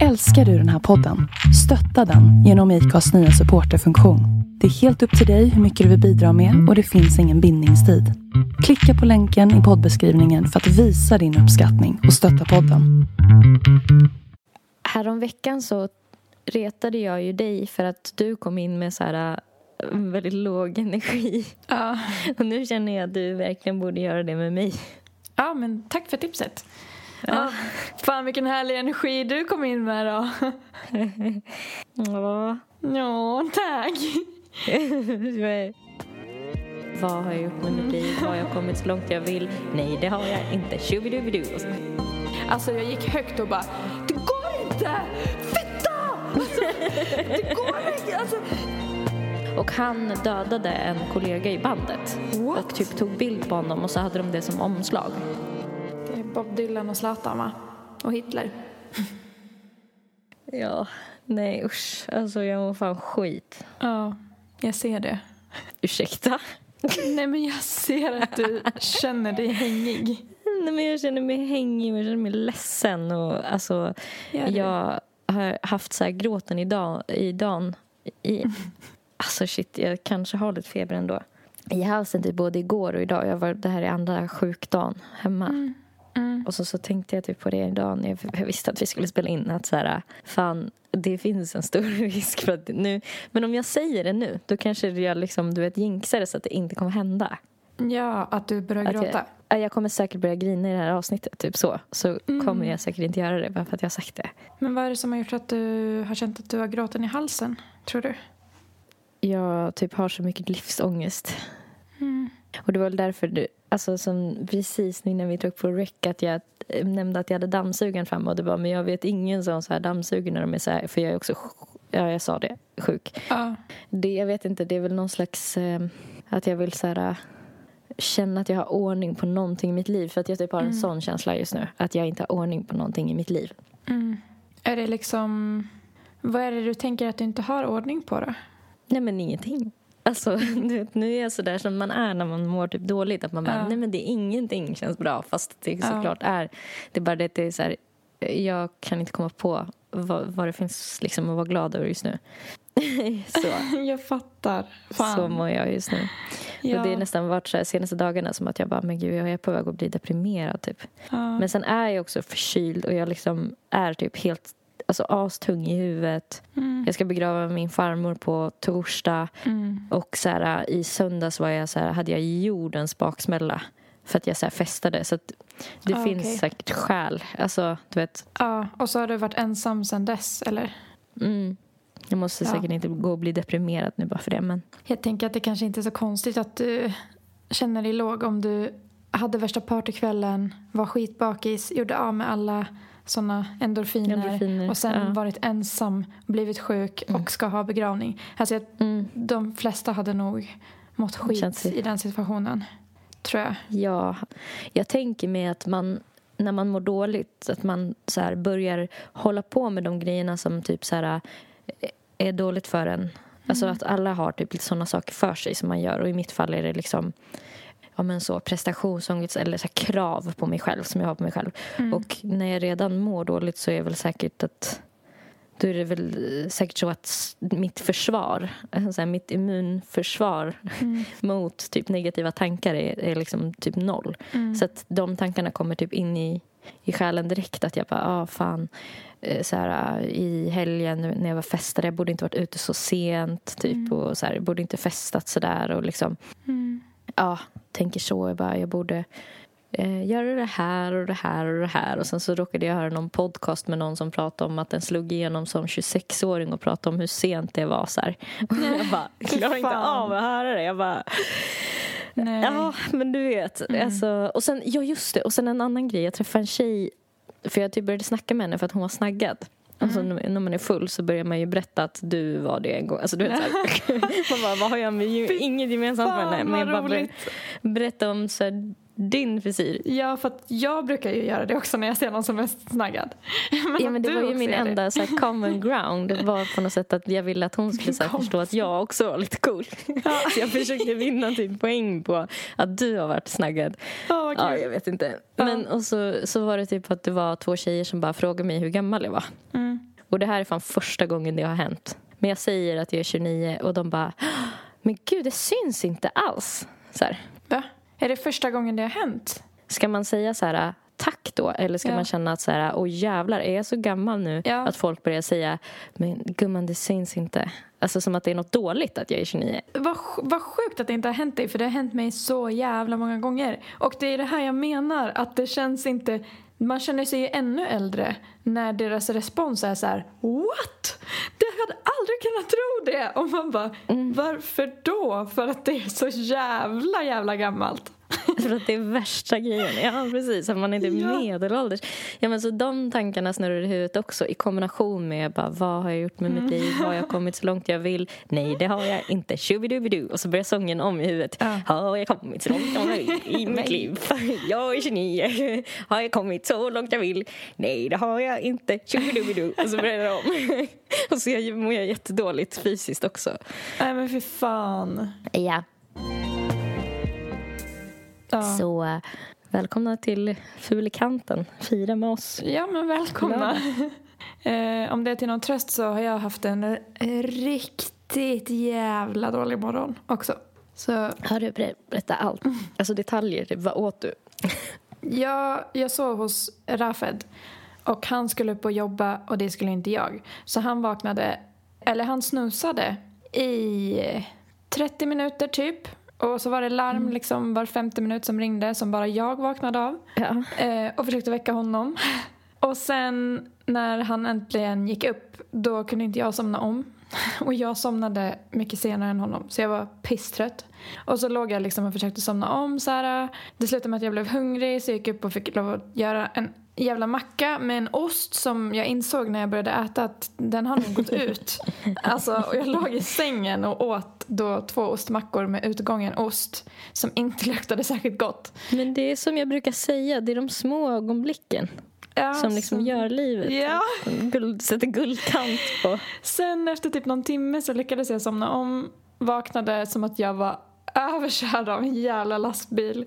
Älskar du den här podden? Stötta den genom IKAs nya supporterfunktion. Det är helt upp till dig hur mycket du vill bidra med och det finns ingen bindningstid. Klicka på länken i poddbeskrivningen för att visa din uppskattning och stötta podden. Häromveckan så retade jag ju dig för att du kom in med så här äh, väldigt låg energi. Ja. Och nu känner jag att du verkligen borde göra det med mig. ja, men tack för tipset. Ja. Fan vilken härlig energi du kom in med då. Ja. Ja, tack. Vad har jag gjort med mitt liv? Har jag kommit så långt jag vill? Nej, det har jag inte. Så- Alltså jag gick högt och bara Det går inte! Fitta! Alltså, det går inte! Alltså, Och han dödade en kollega i bandet. What? Och typ tog bild på honom och så hade de det som omslag. Bob Dylan och Zlatan va? Och Hitler. Ja, nej usch. Alltså jag mår fan skit. Ja, jag ser det. Ursäkta? Nej men jag ser att du känner dig hängig. Nej, men jag känner mig hängig och jag känner mig ledsen. Och, alltså, jag har haft så här gråten i, dag, i dagen. I, alltså shit, jag kanske har lite feber ändå. I halsen typ både igår och idag. Jag var, det här är andra sjukdagen hemma. Mm. Och så, så tänkte jag typ på det idag när jag, visste att vi skulle spela in. Att så här, fan, det finns en stor risk för att nu... Men om jag säger det nu, då kanske jag liksom, du vet, jinxar det så att det inte kommer hända. Ja, att du börjar Att gråta. jag, ja, jag kommer säkert börja grina i det här avsnittet, typ så. Så Mm. kommer jag säkert inte göra det bara för att jag har sagt det. Men vad är det som har gjort att du har känt att du har gråten i halsen, tror du? Jag typ har så mycket livsångest. Mm. Och det var väl därför du, alltså som precis innan vi tog på rec att jag nämnde att jag hade dammsugaren framme och du bara, men jag vet ingen som så här dammsuger när de är så här, för jag är också, ja jag sa det, sjuk. Ja. Det, jag vet inte, det är väl någon slags, eh, att jag vill så här eh, känna att jag har ordning på någonting i mitt liv. För att jag typ har en sån känsla just nu, att jag inte har ordning på någonting i mitt liv. Mm. Är det liksom... Vad är det du tänker att du inte har ordning på då? Nej men ingenting. Alltså, vet, nu är jag så där som man är när man mår typ dåligt. Att man bara, Ja. nej men det är ingenting känns bra. Fast det Ja. såklart är. Det är bara det att det är så här, jag kan inte komma på vad, vad det finns liksom att vara glad över just nu. så, Jag fattar. Fan. så mår jag just nu. ja. Och det är nästan varit så här senaste dagarna som att jag bara, men gud jag är på väg att bli deprimerad typ. ja. Men sen är jag också förkyld och jag liksom är typ helt alltså, astung i huvudet. Mm. Jag ska begrava min farmor på torsdag. Mm. Och så här, i söndags var jag så här, hade jag jordens baksmälla för att jag så här, festade. Så det Ah, finns okej. säkert skäl. Alltså, du vet. Ja, och så har du varit ensam sen dess, eller? Mm, jag måste Ja. säkert inte gå och bli deprimerad nu bara för det. Men Jag tänker att det kanske inte är så konstigt att du känner dig låg om du hade värsta partykvällen, var skitbakis, gjorde av med alla såna endorfiner, Endorfiner, och sen ja. varit ensam, blivit sjuk och ska ha begravning. Alltså jag, mm, de flesta hade nog mått skit i den situationen. Tror jag. ja, jag tänker mig att man när man mår dåligt att man så här, börjar hålla på med de grejerna som typ så här, eh, är dåligt för en. Alltså att alla har typ lite sådana saker för sig som man gör. Och i mitt fall är det liksom ja, men så, prestationsångest eller så här, krav på mig själv som jag har på mig själv. Och när jag redan mår dåligt så är det väl säkert att då är det väl eh, säkert så att mitt försvar, så här, mitt immunförsvar mot typ negativa tankar är, är liksom typ noll. Så att de tankarna kommer typ in i, i själen direkt. Att jag bara, ah fan, eh, så här, i helgen när jag var festade, jag borde inte varit ute så sent typ och så här, jag borde inte festat så där och liksom ja, tänker så. Jag, bara, jag borde eh, göra det här och det här och det här. Och sen så råkade jag höra någon podcast med någon som pratade om att den slog igenom som 26-åring och pratade om hur sent det var. Så här. Och jag bara, klarar inte av att höra det. Jag bara, Nej. ja, men du vet. Alltså, och sen, ja just det, och sen en annan grej. Jag träffade en tjej, för jag typ började snacka med henne för att hon var snaggad. Alltså, när när man är full så börjar man ju berätta att du var det en gång. Alltså, du vet, man bara, vad har jag med inget gemensamt med henne. Men jag bara roligt. berätta om så här, din frisyr. Ja, för jag brukar ju göra det också när jag ser någon som är snaggad. Men Ja, men det var ju min det. enda så här, common ground. Var på något sätt att jag ville att hon skulle så här, förstå att jag också var lite cool. Så jag försökte vinna typ poäng på att du har varit snaggad. Ja, vad Ja, jag vet inte. Ja. Men och så, så var det typ att det var två tjejer som bara frågade mig hur gammal jag var. Mm. Och det här är fan första gången det har hänt. Men jag säger att jag är 29 och de bara Men gud, det syns inte alls. Så här. Va? Är det första gången det har hänt? Ska man säga så här tack då? Eller ska Ja. man känna att så här, åh jävlar, är jag så gammal nu? Ja. Att folk börjar säga, men gumman det syns inte. Alltså som att det är något dåligt att jag är 29. Vad, vad sjukt att det inte har hänt dig, för det har hänt mig så jävla många gånger. Och det är det här jag menar, att det känns inte... Man känner sig ju ännu äldre när deras respons är så här: What? Det hade aldrig kunnat tro det! Och man bara, varför då? För att det är så jävla, jävla gammalt. För att det är värsta grejen. Ja, precis. Att man är typ Ja. medelålders. Ja, men så de tankarna snurrar i huvudet också i kombination med bara, vad har jag gjort med mitt liv? Har jag kommit så långt jag vill? Nej, det har jag inte. Shubidubidoo. Och så börjar sången om i huvudet. Ja. Har jag kommit så långt jag vill i mitt liv? Jag är 29. Har jag kommit så långt jag vill? Nej, det har jag inte. Shubidubidoo. Och så börjar det om. Och så jag- mår jag jättedåligt fysiskt också. Nej men fy fan. Ja. Ja. Så välkomna till Fulikanten. Fira med oss. Ja, men välkomna. eh, om det är till någon tröst så har jag haft en riktigt jävla dålig morgon också. Så Har du ber- berätta allt? Alltså detaljer. Vad åt du? jag, jag sov hos Rafed och han skulle upp och jobba och det skulle inte jag. Så han vaknade, eller han snusade i 30 minuter typ. Och så var det larm liksom var femte minut som ringde som bara jag vaknade av. Ja. eh, och försökte väcka honom. Och sen när han äntligen gick upp, då kunde inte jag somna om. Och jag somnade mycket senare än honom, så jag var pisstrött. Och så låg jag liksom och försökte somna om. Så här. Det slutade med att jag blev hungrig, så jag gick upp och fick lov att göra en jävla macka med en ost som jag insåg när jag började äta att den har nog gått ut. Alltså, och jag låg i sängen och åt då två ostmackor med utgången ost som inte luktade särskilt gott. Men det är som jag brukar säga, det är de små ögonblicken Ja, som liksom så- gör livet. Ja. Guld, sätter guldkant på. Sen efter typ någon timme så lyckades jag somna om. Vaknade som att jag var överkörd av en jävla lastbil.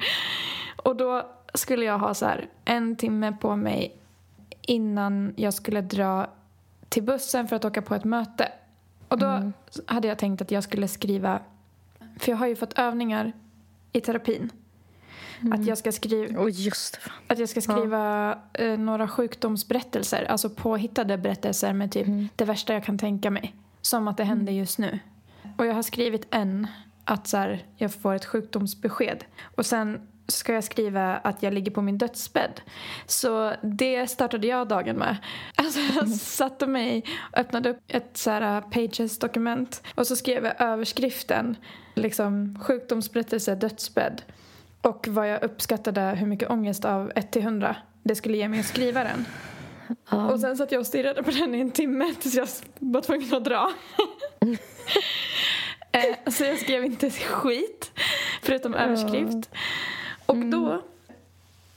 Och då skulle jag ha så här en timme på mig innan jag skulle dra till bussen för att åka på ett möte. Och då hade jag tänkt att jag skulle skriva, för jag har ju fått övningar i terapin. Att jag ska skriva det. fan. att jag ska skriva eh, några sjukdomsberättelser, alltså påhittade berättelser med typ det värsta jag kan tänka mig. Som att det händer just nu. Och jag har skrivit en, att så här, jag får ett sjukdomsbesked. Och sen ska jag skriva att jag ligger på min dödsbädd. Så det startade jag dagen med. Alltså jag satte mig och öppnade upp ett så här Pages-dokument och så skrev jag överskriften, liksom sjukdomsberättelse, dödsbädd. Och vad jag uppskattade hur mycket ångest av 1 till 100 det skulle ge mig att skriva den. Ja. Och sen satt jag och stirrade på den i en timme tills jag var tvungen att dra. Eh, så jag skrev inte skit, förutom överskrift. Och då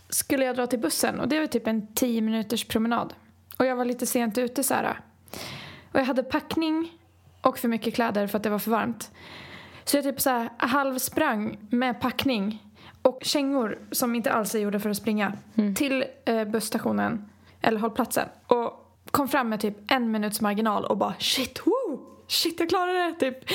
skulle jag dra till bussen och det var typ en 10 minuters promenad. Och jag var lite sent ute så här. Och jag hade packning och för mycket kläder för att det var för varmt. Så jag typ så här halvsprang med packning och kängor som inte alls är gjorda för att springa till eh, busstationen, eller hållplatsen. Och kom fram med typ en minuts marginal och bara shit, woo! Shit, jag klarade det! Typ.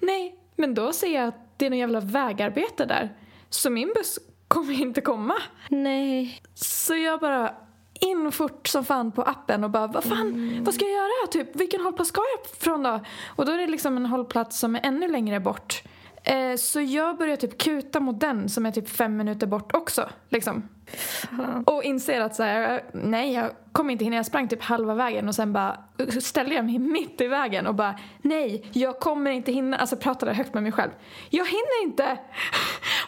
Nej, men då ser jag att det är någon jävla vägarbete där. Så min buss kommer inte komma. Nej. Så jag bara in fort som fan på appen och bara vad fan, vad ska jag göra? Typ, vilken hållplats ska jag från då? Och då är det liksom en hållplats som är ännu längre bort. Eh, så jag börjar typ kuta mot den som är typ fem minuter bort också. Liksom. Och inser att så här, nej jag kommer inte hinna. Jag sprang typ halva vägen och sen bara ställde jag mig mitt i vägen och bara nej, jag kommer inte hinna. Alltså pratade högt med mig själv. Jag hinner inte!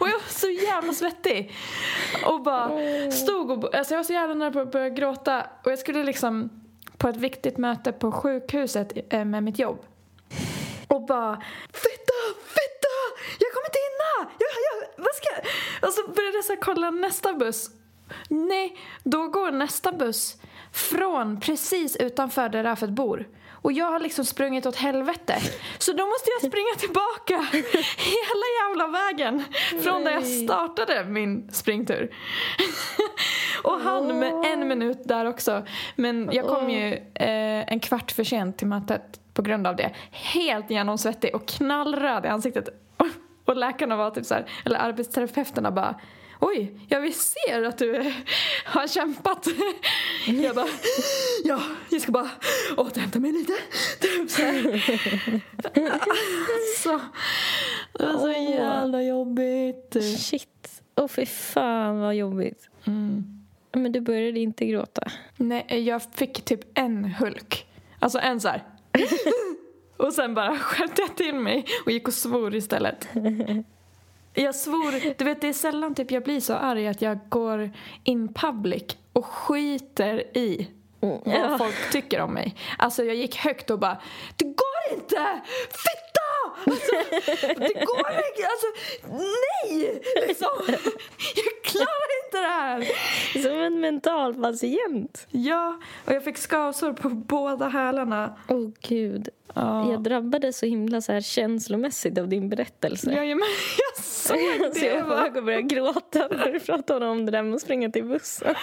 Och jag var så jävla svettig. Och bara stod och, alltså jag var så jävla nära på att börja gråta. Och jag skulle liksom på ett viktigt möte på sjukhuset eh, med mitt jobb. Och bara Fitta! Fitta! Jag kommer inte hinna! Jag, jag, vad ska jag? Och så började jag så kolla nästa buss. Nej, då går nästa buss från precis utanför där Rafet bor. Och jag har liksom sprungit åt helvete. Så då måste jag springa tillbaka hela jävla vägen från där jag startade min springtur. och han med en minut där också. Men jag kom ju eh, en kvart för sent till mötet på grund av det. Helt genomsvettig och knallröd i ansiktet. Och läkarna var typ så här, eller arbetsterapeuterna bara Oj, ja vi ser att du har kämpat. Jag bara, ja, jag ska bara återhämta mig lite. Typ så här. Så, det var så jävla jobbigt. Shit. Åh oh, fy fan vad jobbigt. Mm. Men du började inte gråta? Nej, jag fick typ en hulk. Alltså en så här. och sen bara skärpte jag till mig och gick och svor istället. Jag svor, du vet det är sällan typ jag blir så arg att jag går in public och skiter i vad folk tycker om mig. Alltså jag gick högt och bara Det går inte! Fitta! Alltså, det går inte! Alltså, nej! Liksom. Jag klarar inte det här! Som en mental patient. Ja, och jag fick skavsår på båda hälarna. Åh oh, gud. Ja. Jag drabbades så himla så här känslomässigt av din berättelse. Jajamän, jag såg Så det. jag Jag var på bara, väg att börja gråta när du pratade om det där med att springa till bussen.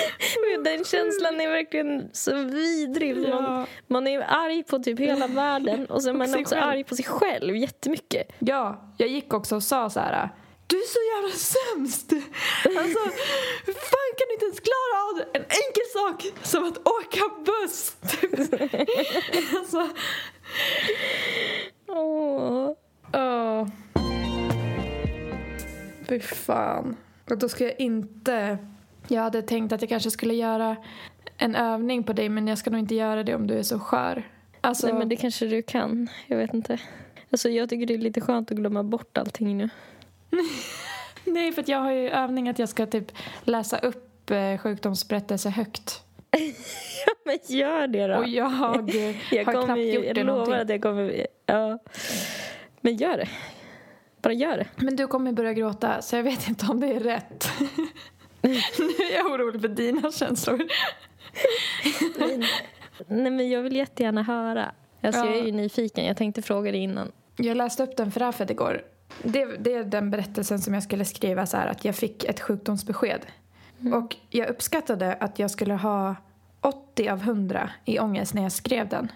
Den känslan är verkligen så vidrig. för Man, Ja. man är arg på typ hela världen och så är Och man sig också själv. arg på sig själv jättemycket. Ja, jag gick också och sa så här. Du är så jävla sämst! Alltså, hur fan kan du inte ens klara av en enkel sak som att åka buss? Typ. Alltså, Åh. åh. Fy fan. Och då ska jag inte... Jag hade tänkt att jag kanske skulle göra en övning på dig men jag ska nog inte göra det om du är så skör. Alltså, Nej, men det kanske du kan. Jag vet inte. Alltså, jag tycker det är lite skönt att glömma bort allting nu. Nej, för jag har ju övning att jag ska typ läsa upp eh, sjukdomsberättelse högt. Ja, men gör det då. Och jag, eh, jag har knappt gjort jag det lovar någonting. att jag kommer... Ja. Men gör det. Bara gör det. Men du kommer börja gråta, så jag vet inte om det är rätt. nu är jag orolig för dina känslor. Nej, nej, men jag vill jättegärna höra. Alltså, Ja. Jag är ju nyfiken. Jag tänkte fråga dig innan. Jag läste upp den för Rafet igår. Det, det är den berättelsen som jag skulle skriva så här att jag fick ett sjukdomsbesked. Och jag uppskattade att jag skulle ha 80 av 100 i ångest när jag skrev den.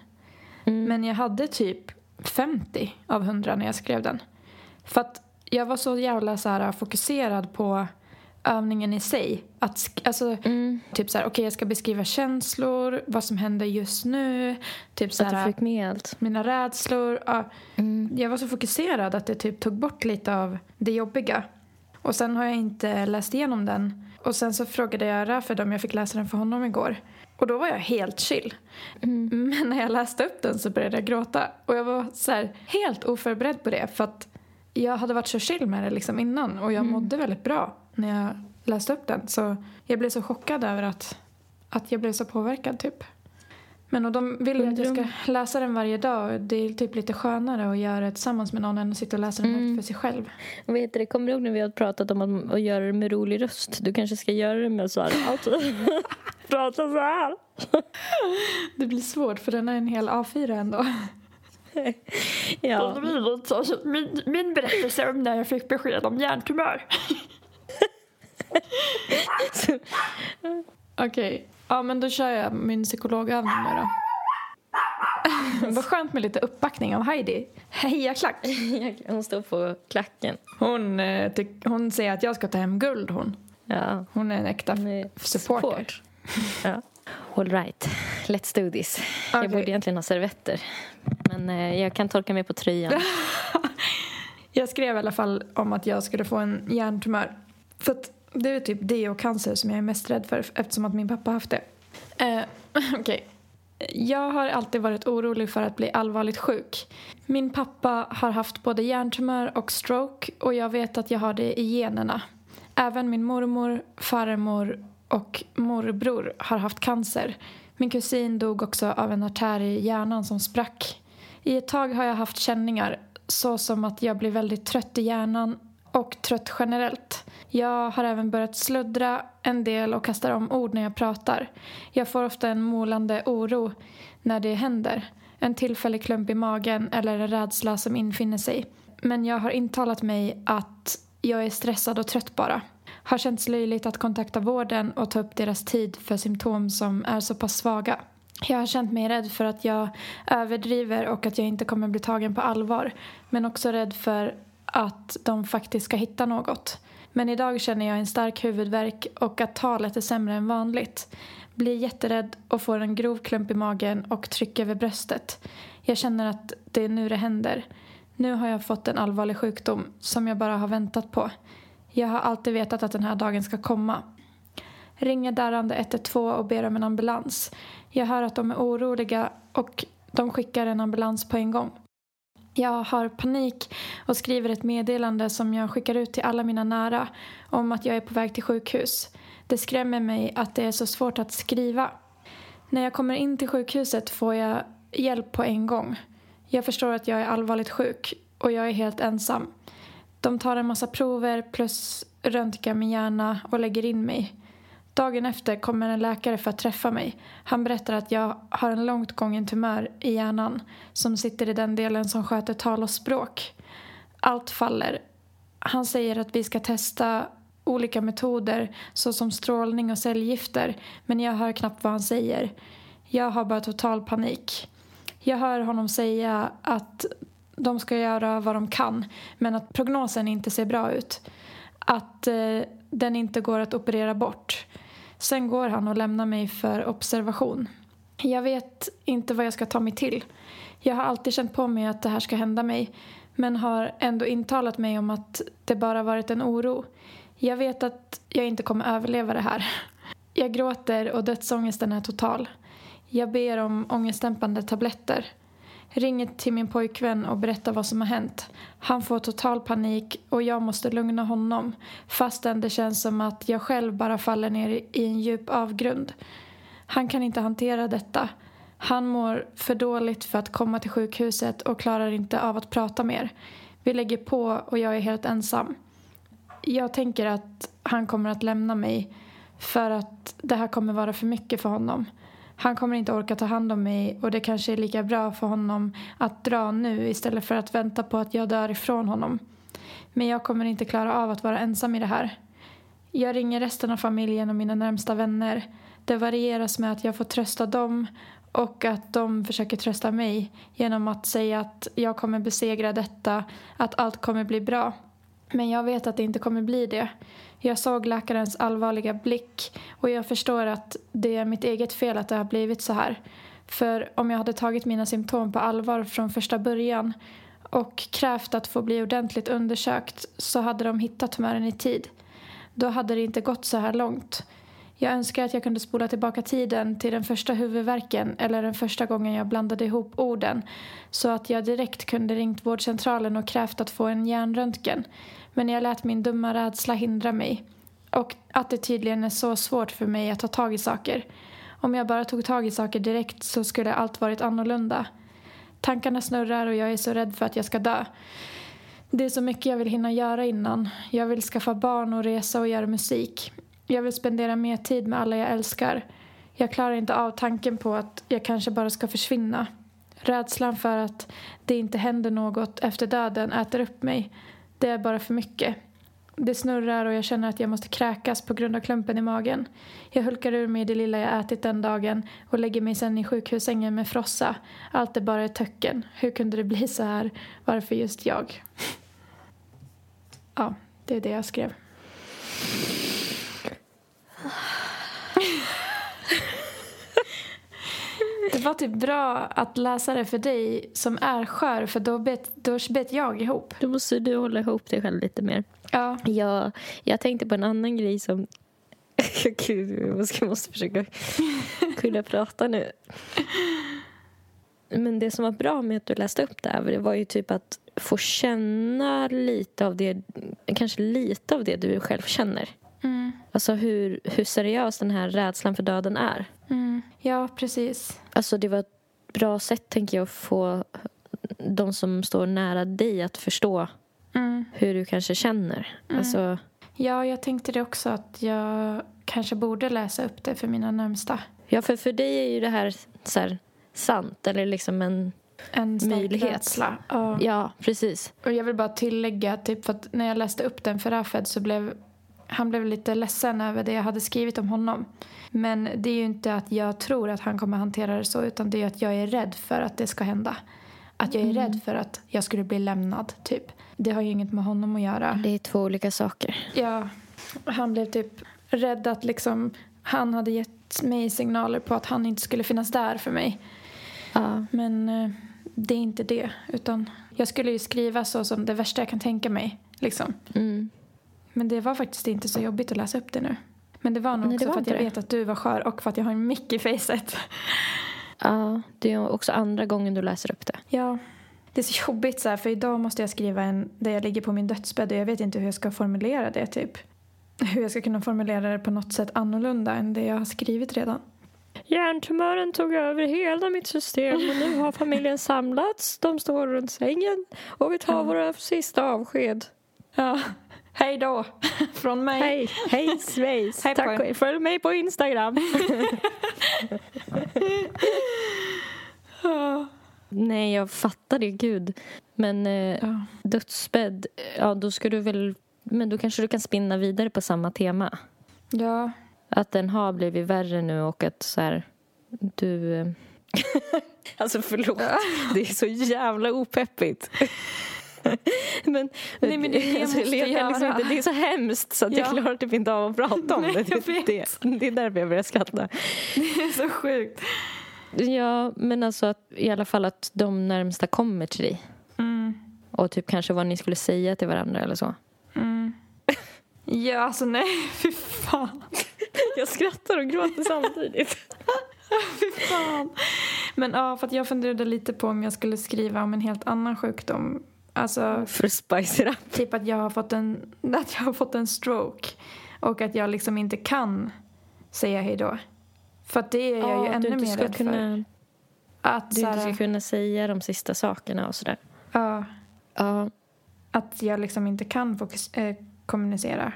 Men jag hade typ 50 av 100 när jag skrev den. För att jag var så jävla så här fokuserad på övningen i sig. Att, alltså, Typ så här, okej jag ska beskriva känslor, vad som händer just nu. Typ så Att du här, fick med allt. mina rädslor. Ja. Jag var så fokuserad att det typ tog bort lite av det jobbiga. Och sen har jag inte läst igenom den. Och sen så frågade jag Rafed om jag fick läsa den för honom igår. Och då var jag helt chill. Men när jag läste upp den så började jag gråta. Och jag var så här, helt oförberedd på det. För att jag hade varit så chill med det liksom innan. Och jag mådde väldigt bra när jag läste upp den. Så jag blev så chockad över att, att jag blev så påverkad typ. Men och de vill att jag ska läsa den varje dag. Det är typ lite skönare att göra det tillsammans med någon än att sitta och läsa den högt för sig själv. Vad heter det? Kommer du ihåg när vi har pratat om att, att göra det med rolig röst? Du kanske ska göra det med så här. Alltså, prata så här. Det blir svårt för den är en hel A4 ändå. Ja. Min, min berättelse om när jag fick besked om hjärntumör. Okej, ja men då kör jag min psykologövning nu då. Vad skönt med lite uppbackning av Heidi. Heja klack! Hon står på klacken. Hon, eh, hon säger att jag ska ta hem guld hon. Ja. Hon är en äkta är supporter. support. Ja. All right, let's do this. Jag Okej. borde egentligen ha servetter. Men eh, jag kan torka mig på tröjan. Jag skrev i alla fall om att jag skulle få en hjärntumör. För att det är typ det och cancer som jag är mest rädd för eftersom att min pappa haft det. Eh, Okej. Jag har alltid varit orolig för att bli allvarligt sjuk. Min pappa har haft både hjärntumör och stroke och jag vet att jag har det i generna. Även min mormor, farmor och morbror har haft cancer. Min kusin dog också av en artär i hjärnan som sprack. I ett tag har jag haft känningar så som att jag blir väldigt trött i hjärnan och trött generellt. Jag har även börjat sluddra en del och kastar om ord när jag pratar. Jag får ofta en molande oro när det händer. En tillfällig klump i magen eller en rädsla som infinner sig. Men jag har intalat mig att jag är stressad och trött bara. Har känts löjligt att kontakta vården och ta upp deras tid för symptom som är så pass svaga. Jag har känt mig rädd för att jag överdriver och att jag inte kommer bli tagen på allvar. Men också rädd för att de faktiskt ska hitta något. Men idag känner jag en stark huvudvärk och att talet är sämre än vanligt. Blir jätterädd och får en grov klump i magen och tryck över bröstet. Jag känner att det är nu det händer. Nu har jag fått en allvarlig sjukdom som jag bara har väntat på. Jag har alltid vetat att den här dagen ska komma. Ringer darrande 112 och ber om en ambulans. Jag hör att de är oroliga och de skickar en ambulans på en gång. Jag har panik och skriver ett meddelande som jag skickar ut till alla mina nära om att jag är på väg till sjukhus. Det skrämmer mig att det är så svårt att skriva. När jag kommer in till sjukhuset får jag hjälp på en gång. Jag förstår att jag är allvarligt sjuk och jag är helt ensam. De tar en massa prover plus röntgar min hjärna och lägger in mig. Dagen efter kommer en läkare för att träffa mig. Han berättar att jag har en långt gången tumör i hjärnan som sitter i den delen som sköter tal och språk. Allt faller. Han säger att vi ska testa olika metoder såsom strålning och cellgifter men jag hör knappt vad han säger. Jag har bara total panik. Jag hör honom säga att de ska göra vad de kan men att prognosen inte ser bra ut. Att eh, den inte går att operera bort. Sen går han och lämnar mig för observation. Jag vet inte vad jag ska ta mig till. Jag har alltid känt på mig att det här ska hända mig men har ändå intalat mig om att det bara varit en oro. Jag vet att jag inte kommer överleva det här. Jag gråter och dödsångesten är total. Jag ber om ångestdämpande tabletter. Ringer till min pojkvän och berättar vad som har hänt. Han får total panik och jag måste lugna honom fastän det känns som att jag själv bara faller ner i en djup avgrund. Han kan inte hantera detta. Han mår för dåligt för att komma till sjukhuset och klarar inte av att prata mer. Vi lägger på och jag är helt ensam. Jag tänker att han kommer att lämna mig för att det här kommer vara för mycket för honom. Han kommer inte orka ta hand om mig och det kanske är lika bra för honom att dra nu istället för att vänta på att jag dör ifrån honom. Men jag kommer inte klara av att vara ensam i det här. Jag ringer resten av familjen och mina närmsta vänner. Det varieras med att jag får trösta dem och att de försöker trösta mig genom att säga att jag kommer besegra detta, att allt kommer bli bra. Men jag vet att det inte kommer bli det. Jag såg läkarens allvarliga blick och jag förstår att det är mitt eget fel att det har blivit så här. För om jag hade tagit mina symptom på allvar från första början och krävt att få bli ordentligt undersökt så hade de hittat tumören i tid. Då hade det inte gått så här långt. Jag önskar att jag kunde spola tillbaka tiden till den första huvudvärken eller den första gången jag blandade ihop orden så att jag direkt kunde ringt vårdcentralen och krävt att få en hjärnröntgen. Men jag lät min dumma rädsla hindra mig. Och att det tydligen är så svårt för mig att ta tag i saker. Om jag bara tog tag i saker direkt så skulle allt varit annorlunda. Tankarna snurrar och jag är så rädd för att jag ska dö. Det är så mycket jag vill hinna göra innan. Jag vill skaffa barn och resa och göra musik. Jag vill spendera mer tid med alla jag älskar. Jag klarar inte av tanken på att jag kanske bara ska försvinna. Rädslan för att det inte händer något efter döden äter upp mig. Det är bara för mycket. Det snurrar och jag känner att jag måste kräkas på grund av klumpen i magen. Jag hulkar ur mig det lilla jag ätit den dagen och lägger mig sen i sjukhussängen med frossa. Allt är bara ett töcken. Hur kunde det bli så här? Varför just jag? Ja, det är det jag skrev. Var typ bra att läsa det för dig som är skör för då bet, då bet jag ihop. Då måste du hålla ihop dig själv lite mer. Ja. Jag, jag tänkte på en annan grej som... Gud, jag måste, försöka kunna prata nu. Men det som var bra med att du läste upp det här det var ju typ att få känna lite av det, kanske lite av det du själv känner. Mm. Alltså hur, hur seriös den här rädslan för döden är. Mm. Ja, precis. Alltså det var ett bra sätt tänker jag att få de som står nära dig att förstå Mm. hur du kanske känner. Alltså, Ja, jag tänkte det också att jag kanske borde läsa upp det för mina närmsta. ja, för, för dig är ju det här, så här sant, eller liksom en... En Möjlighet. rädsla. Ja. Ja, precis. Och jag vill bara tillägga, typ, för att när jag läste upp den för Rafed så blev han blev lite ledsen över det jag hade skrivit om honom. Men det är ju inte att jag tror att han kommer hantera det så utan det är att jag är rädd för att det ska hända. Att jag är rädd för att jag skulle bli lämnad, typ. Det har ju inget med honom att göra. Det är två olika saker. Ja, han blev typ rädd att liksom han hade gett mig signaler på att han inte skulle finnas där för mig. Ja. Men eh, det är inte det. Utan jag skulle ju skriva så som det värsta jag kan tänka mig. Liksom. Mm. Men det var faktiskt inte så jobbigt att läsa upp det nu. Men det var nog Nej, också var för att jag det. vet att du var skör och för att jag har en mick i facet. ja, det är också andra gången du läser upp det. Ja. Det är så jobbigt så här, för idag måste jag skriva en där jag ligger på min dödsbädd och jag vet inte hur jag ska formulera det typ. Hur jag ska kunna formulera det på något sätt annorlunda än det jag har skrivit redan. Hjärntumören tog över hela mitt system och nu har familjen samlats. De står runt sängen och vi tar Ja. våra sista avsked. Ja. Hej då från mig. Hej, hej svejs. Hej Tack följ mig på Instagram. Nej, jag fattar det, gud. Men eh, Ja. dödsbädd, ja då ska du väl... Men då kanske du kan spinna vidare på samma tema. ja. Att den har blivit värre nu och att så här, du... eh, alltså förlåt, det är så jävla opeppigt. men, Nej, men det det jag jag kan liksom inte, det är så hemskt så att jag Ja. klarar typ inte av att prata om Nej, det. jag Det, det. det är därför jag börjar skratta. Det är så sjukt. Ja, men alltså att, i alla fall att de närmsta kommer till dig. Mm. Och typ kanske vad ni skulle säga till varandra eller så. Mm. Ja, alltså nej, fy fan. Jag skrattar och gråter samtidigt. Fy fan. Men ja, för att jag funderade lite på om jag skulle skriva om en helt annan sjukdom. Alltså, För att spice it up. typ att jag har fått en, att jag har fått en stroke. Och att jag liksom inte kan säga hej då. För att det är jag ju att ännu mer rädd för. kunna, Att, du inte ska kunna säga de sista sakerna och sådär. ja, Ja. att jag liksom inte kan fokus, eh, kommunicera.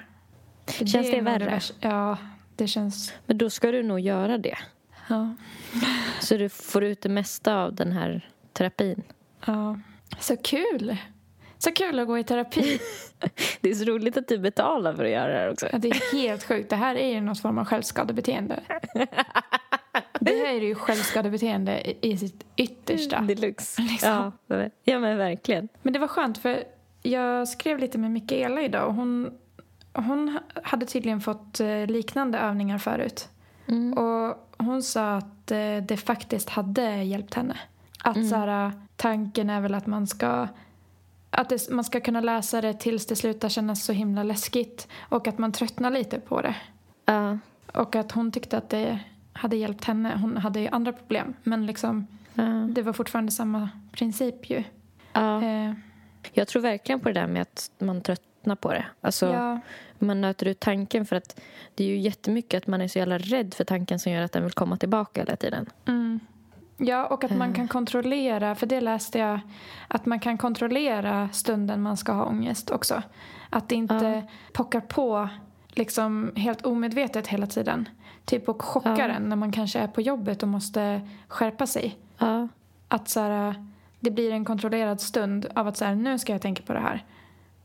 För Känns det nog värre? värsta- Ja, det känns... Men då ska du nog göra det. Ja. Så du får ut det mesta av den här terapin. ja. Så kul! Så kul att gå i terapi. Det är så roligt att du betalar för att göra det här också. Ja, det är helt sjukt. Det här är ju någon form av självskadebeteende. Det här är ju självskadebeteende i i sitt yttersta. Deluxe. Liksom. Ja, ja, men verkligen. Men det var skönt för jag skrev lite med Mikaela idag och hon, hon hade tydligen fått eh, liknande övningar förut. Mm. Och hon sa att eh, det faktiskt hade hjälpt henne. Att så här, tanken är väl att man ska att det, man ska kunna läsa det tills det slutar kännas så himla läskigt och att man tröttnar lite på det. Ja. Och att hon tyckte att det hade hjälpt henne. Hon hade ju andra problem men liksom Ja. det var fortfarande samma princip ju. Eh, Jag tror verkligen på det där med att man tröttnar på det. Alltså, ja, Man nöter ut tanken för att det är ju jättemycket att man är så jävla rädd för tanken som gör att den vill komma tillbaka hela tiden. mm. Ja, och att man kan kontrollera, för det läste jag, att man kan kontrollera stunden man ska ha ångest också. Att det inte pockar på liksom helt omedvetet hela tiden. Typ och chockar Ja. en när man kanske är på jobbet och måste skärpa sig. Ja. Att så här, det blir en kontrollerad stund av att så här, nu ska jag tänka på det här.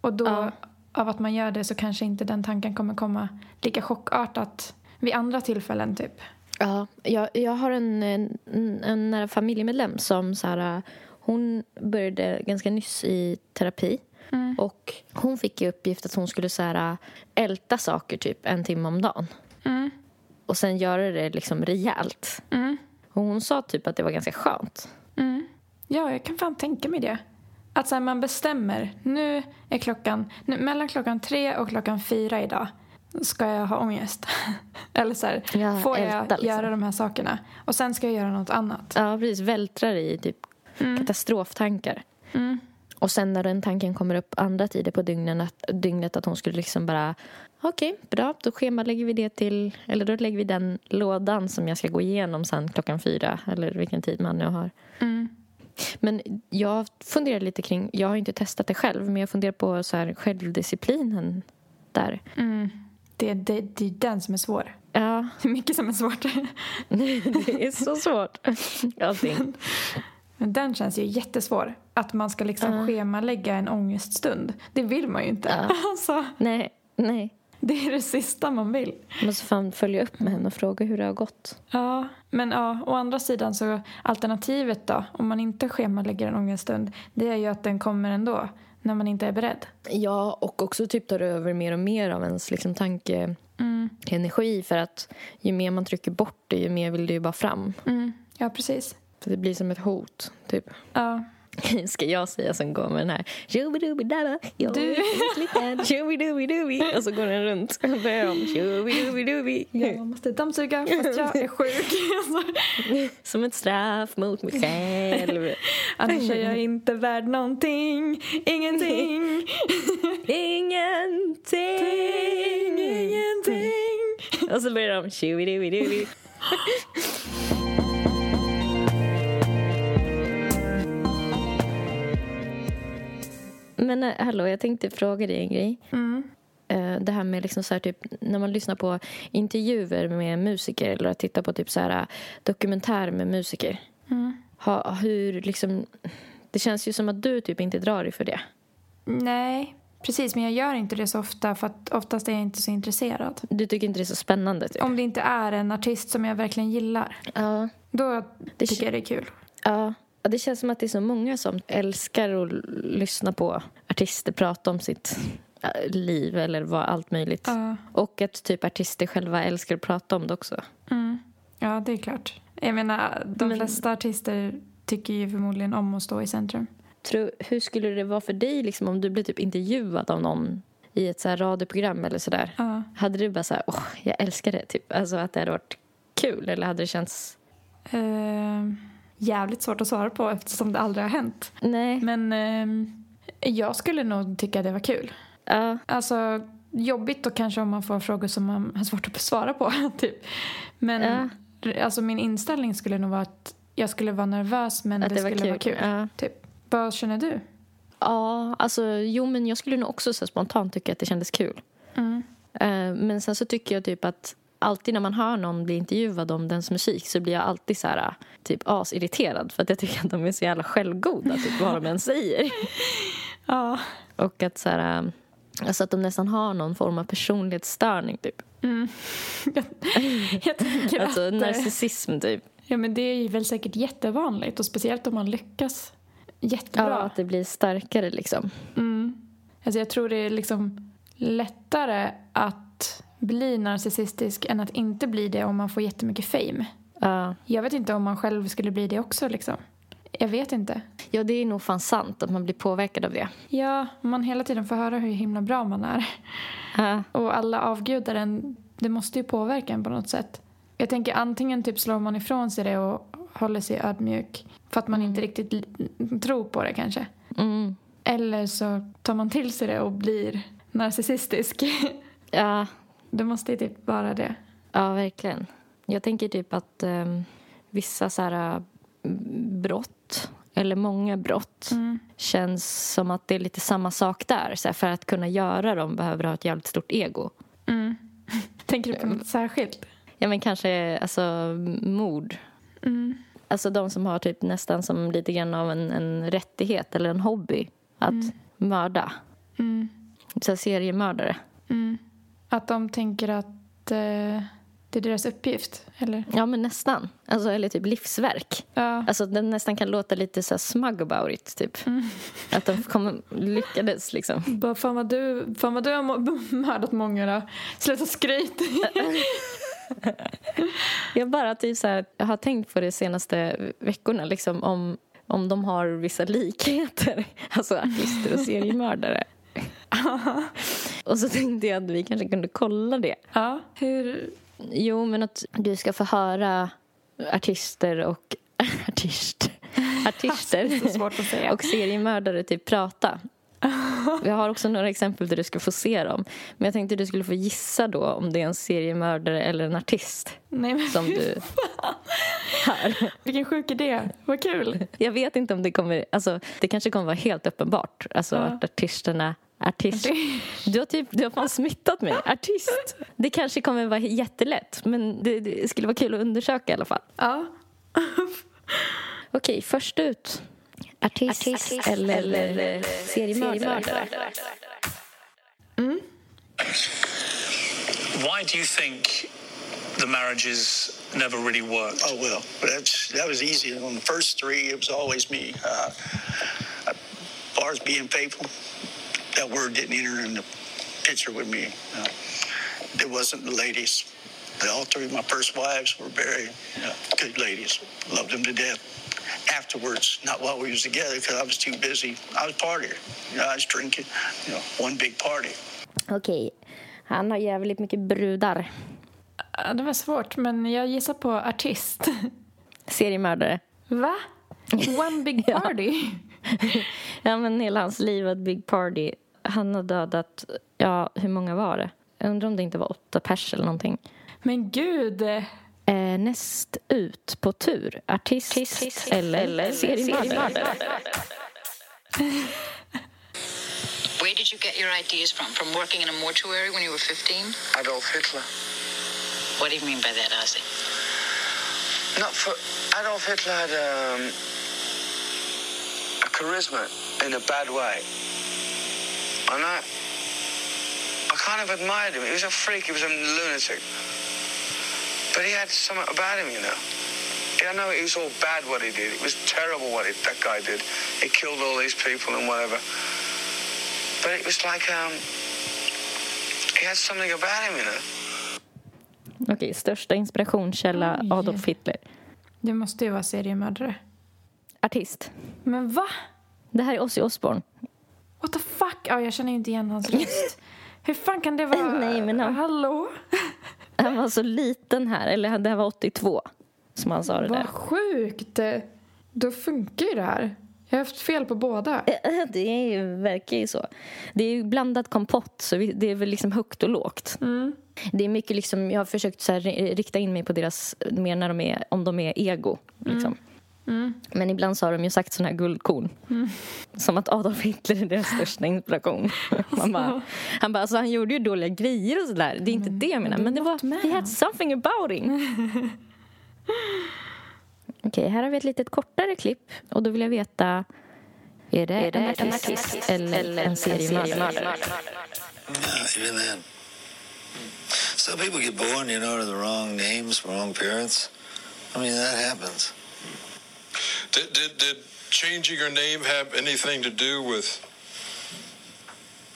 Och då, Ja. av att man gör det så kanske inte den tanken kommer komma lika chockartat vid andra tillfällen typ. Ja, jag, jag har en, en, en nära familjemedlem som så här, hon började ganska nyss i terapi. Mm. Och hon fick i uppgift att hon skulle så här, älta saker typ en timme om dagen. Mm. Och sen göra det liksom rejält. Mm. Och hon sa typ att det var ganska skönt. Mm. Ja, jag kan fan tänka mig det. Att så här, man bestämmer, nu är klockan, nu, mellan klockan tre och klockan fyra idag ska jag ha ångest. Eller så här, Ja, får jag älta, liksom. göra de här sakerna? Och sen ska jag göra något annat. Ja, precis. Vältrar i typ katastroftankar. Mm. Och sen när den tanken kommer upp andra tider på dygnen att, dygnet att hon skulle liksom bara okej, bra, då schemalägger vi det till eller då lägger vi den lådan som jag ska gå igenom sen klockan fyra eller vilken tid man nu har. Mm. Men jag funderar lite kring, jag har inte testat det själv, men jag funderar på så här självdisciplinen där. Mm. Det, det, det är den som är svår. Ja, Det är mycket som är svårt. det är så svårt. Allting. Men den känns ju jättesvår. Att man ska liksom Ja. schemalägga en ångeststund. Det vill man ju inte. Ja. Alltså, Nej, nej. det är det sista man vill. Jag måste fan följa upp med henne och fråga hur det har gått. Ja, men ja, å andra sidan så alternativet då, om man inte schemalägger en ångeststund, det är ju att den kommer ändå när man inte är beredd. Ja, och också typ tar över mer och mer av ens liksom, tanke Mm. energi för att ju mer man trycker bort det ju mer vill det ju bara fram. Mm. Ja, precis. Så det blir som ett hot, typ. Ja. Ska jag säga som går med den här Tjobidoobidabba, jag Du- är Tjobidoobidoobi Och så går den runt och börjar om. Tjobidoobidoobi Jag måste dammsuga fast jag är sjuk. Alltså, Som ett straff mot mig själv. Annars är jag inte värd någonting, ingenting, Ingenting. Ingenting. Och så börjar de Tjobidoobidoobi Men eh, hallå, jag tänkte fråga dig en grej. Mm. Eh, det här med liksom så här, typ, när man lyssnar på intervjuer med musiker eller att titta på typ så här, dokumentärer med musiker. Mm. Ha, hur liksom, det känns ju som att du typ inte drar dig för det. Nej, precis. Men jag gör inte det så ofta för att oftast är jag inte så intresserad. Du tycker inte det är så spännande? Typ. Om det inte är en artist som jag verkligen gillar, Ja. då Det tycker jag det är kul. Ja. Ja, Det känns som att det är så många som älskar att lyssna på artister prata om sitt liv eller vad allt möjligt. Ja. Och att typ artister själva älskar att prata om det också. Mm. Ja, det är klart. Jag menar, de Men- flesta artister tycker ju förmodligen om att stå i centrum. Tror, hur skulle det vara för dig liksom, om du blev typ intervjuad av någon i ett så här radioprogram eller sådär? Ja. Hade du bara så här, åh, jag älskar det, typ? Alltså att det hade varit kul eller hade det känts... Eh, jävligt svårt att svara på eftersom det aldrig har hänt. Nej. Men ehm, jag skulle nog tycka det var kul. Ja, Alltså, jobbigt då kanske om man får frågor som man har svårt att svara på. typ. Men alltså, min inställning skulle nog vara att jag skulle vara nervös men att det, det, skulle kul. vara kul. Ja. Typ. Vad känner du? ja, alltså jo men jag skulle nog också så spontant tycka att det kändes kul. Mm. Eh, Men sen så tycker jag typ att alltid när man hör någon bli intervjuad om dens musik så blir jag alltid så här typ asirriterad för att jag tycker att de är så jävla självgoda typ vad de än säger. Ja. Och att så här, alltså att de nästan har någon form av personlighetsstörning typ. Mm. jag, jag tänker Alltså att... eh, narcissism typ. Ja, men det är ju väl säkert jättevanligt och speciellt om man lyckas Ja, jättebra. att det blir starkare liksom. Mm. Alltså jag tror det är liksom lättare att bli narcissistisk än att inte bli det om man får jättemycket fame. Ja. Jag vet inte om man själv skulle bli det också liksom. Jag vet inte. ja, det är nog fan sant att man blir påverkad av det. Ja, man hela tiden får höra hur himla bra man är Ja. och alla avgudar en, det måste ju påverka en på något sätt. Jag tänker antingen typ slår man ifrån sig det och håller sig ödmjuk för att man inte riktigt tror på det kanske. Mm. Eller så tar man till sig det och blir narcissistisk. Ja, det måste ju typ vara det. Ja, verkligen. Jag tänker typ att ehm, vissa så här, äh, brott, eller många brott Mm. känns som att det är lite samma sak där. Så här, för att kunna göra dem behöver du ha ett jävligt stort ego. Mm. Tänker du på något särskilt? Ja, men kanske alltså, mord. Mm. Alltså de som har typ nästan som lite grann av en, en rättighet eller en hobby att mörda. Mm. Så seriemördare. Mm. Att de tänker att eh, det är deras uppgift, eller? Ja, men nästan. Alltså, eller typ livsverk. Ja. Alltså den nästan kan låta lite så smug about it, typ. Att de kommer, lyckades liksom. Bara, fan, vad du, fan vad du har mördat många då. Sluta skryt. Jag bara typ så här, jag har tänkt på det senaste veckorna liksom om, om de har vissa likheter. Alltså artister och seriemördare. och så tänkte jag att vi kanske kunde kolla det. ja. Hur? Jo, men att du ska få höra artister och artist, artister svårt att säga. och seriemördare typ prata. Vi har också några exempel där du ska få se dem. Men jag tänkte att du skulle få gissa då om det är en seriemördare eller en artist Nej, men som du hör. vilken sjuk idé. Vad kul. Jag vet inte om det kommer... Alltså, det kanske kommer vara helt uppenbart. Alltså Ja. att artisterna... Artist. Du har, typ, du har fan smittat mig. Artist. Det kanske kommer vara jättelätt, men det, det skulle vara kul att undersöka i alla fall. Ja. Okej, först ut. Artist, eller, eller seriemördare. Why do you think the marriages never really worked? Oh well, but that's that was easy. On the first three, it was always me. Uh, as far as being faithful, that word didn't enter in the picture with me. Uh, it wasn't the ladies. All three of my first wives were very uh, good ladies. Loved them to death. Afterwards, not while we was together, because I was too busy. I was partying. You know, I was drinking. You know, one big party. Okej, han har jävligt mycket brudar. Ja, Det var svårt, men jag gissar på artist. Seriemördare. Va? One big Ja. party? Ja, men hela hans liv var ett big party. Han har dödat, ja, hur många var det? Jag undrar om det inte var åtta pers eller någonting. Men gud. Eh, näst ut på tur, artist, eller, eller seriemördare. Where did you get your ideas from? From working in a mortuary when you were 15? Adolf Hitler. What do you mean by that, Ozzy? Not for Adolf Hitler had um, a charisma in a bad way, and I, I kind of admired him. He was a freak. He was a lunatic, but he had something about him, you know. I know it was all bad what he did. It was terrible what it, that guy did. He killed all these people and whatever. But it was like um, he had something about him, you know. Okej, största inspirationskälla Oj. Adolf Hitler. Det måste ju vara seriemördare. Artist. Men va? Det här är Ozzy Osbourne. What the fuck? Ja, jag känner ju inte igen hans röst. Hur fan kan det vara? Nej, men han- Hallå? Han var så liten här, eller det här var 82 som han sa det där. Vad sjukt. Då funkar ju det här. Jag har haft fel på båda. Det är ju, verkar ju så. Det är ju blandat kompott, så det är väl liksom högt och lågt. Det är mycket liksom, jag har försökt så här, ri- rikta in mig på deras, mer när de är, om de är ego. Liksom. Men ibland så har de ju sagt såna här guldkorn. Som att Adolf Hitler är deras största inspiration. Man bara, han bara, alltså han gjorde ju dåliga grejer och sådär. Det är inte det jag menar. Men det var, he had something about him. Okej, här har vi ett litet kortare klipp. Och då vill jag veta, är det, en artist, eller, en seriemördare? Then. Some people get born, you know, to the wrong names, wrong parents. I mean, that happens. Did, did, did changing your name have anything to do with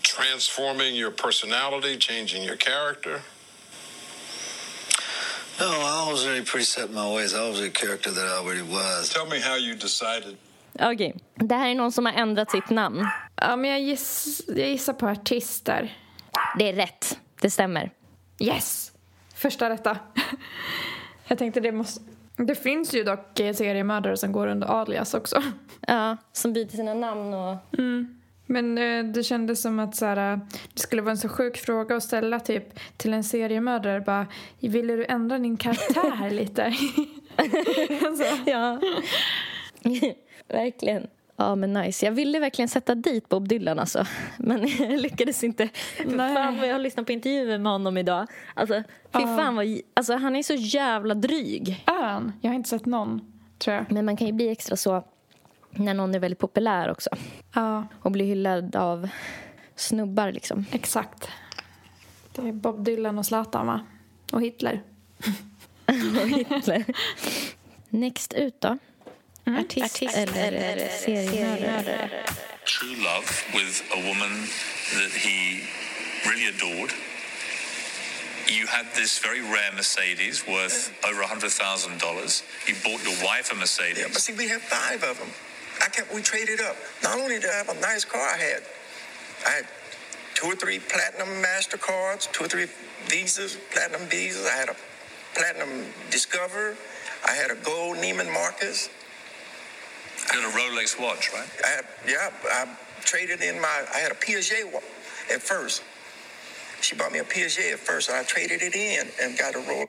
transforming your personality, changing your character? No, I was already pretty set in my ways. I was a character that I already was. Tell me how you decided. Okej, det här är någon som har ändrat sitt namn. Ja, men jag, giss, jag gissar på artister. Det är rätt, det stämmer. Yes! Första rätta. Jag tänkte det måste... Det finns ju dock seriemördare som går under alias också. Ja, som byter sina namn och... Men eh, det kändes som att så här, eh, det skulle vara en så sjuk fråga att ställa typ till en seriemördare. Bara, ville du ändra din karaktär lite? alltså, Ja. verkligen. Ja, men nice. Jag ville verkligen sätta dit Bob Dylan, alltså. men jag lyckades inte. Nej. Fan vad jag har lyssnat på intervjuer med honom idag. Alltså, fy fan vad... Alltså, han är så jävla dryg. ön. Jag har inte sett någon, tror jag. Men man kan ju bli extra så när någon är väldigt populär också. Ja, Och blir hyllad av snubbar, liksom. exakt. Det är Bob Dylan och Zlatan, va? Och Hitler. Och Hitler. Next ut, då. Mm-hmm. Artist, eller seriemördare. True love with a woman that he really adored. You had this very rare Mercedes worth over $100,000. You bought your wife a Mercedes. Yeah, but see, we had five of them. I kept, we traded up. Not only did I have a nice car, I had, I had two or three platinum MasterCards, two or three Visas, platinum Visas. I had a platinum Discover. I had a gold Neiman Marcus. You had a Rolex watch, right? I had, yeah, I traded in my. I had a Piaget wa- at first. She bought me a Piaget at first, and I traded it in and got a roll.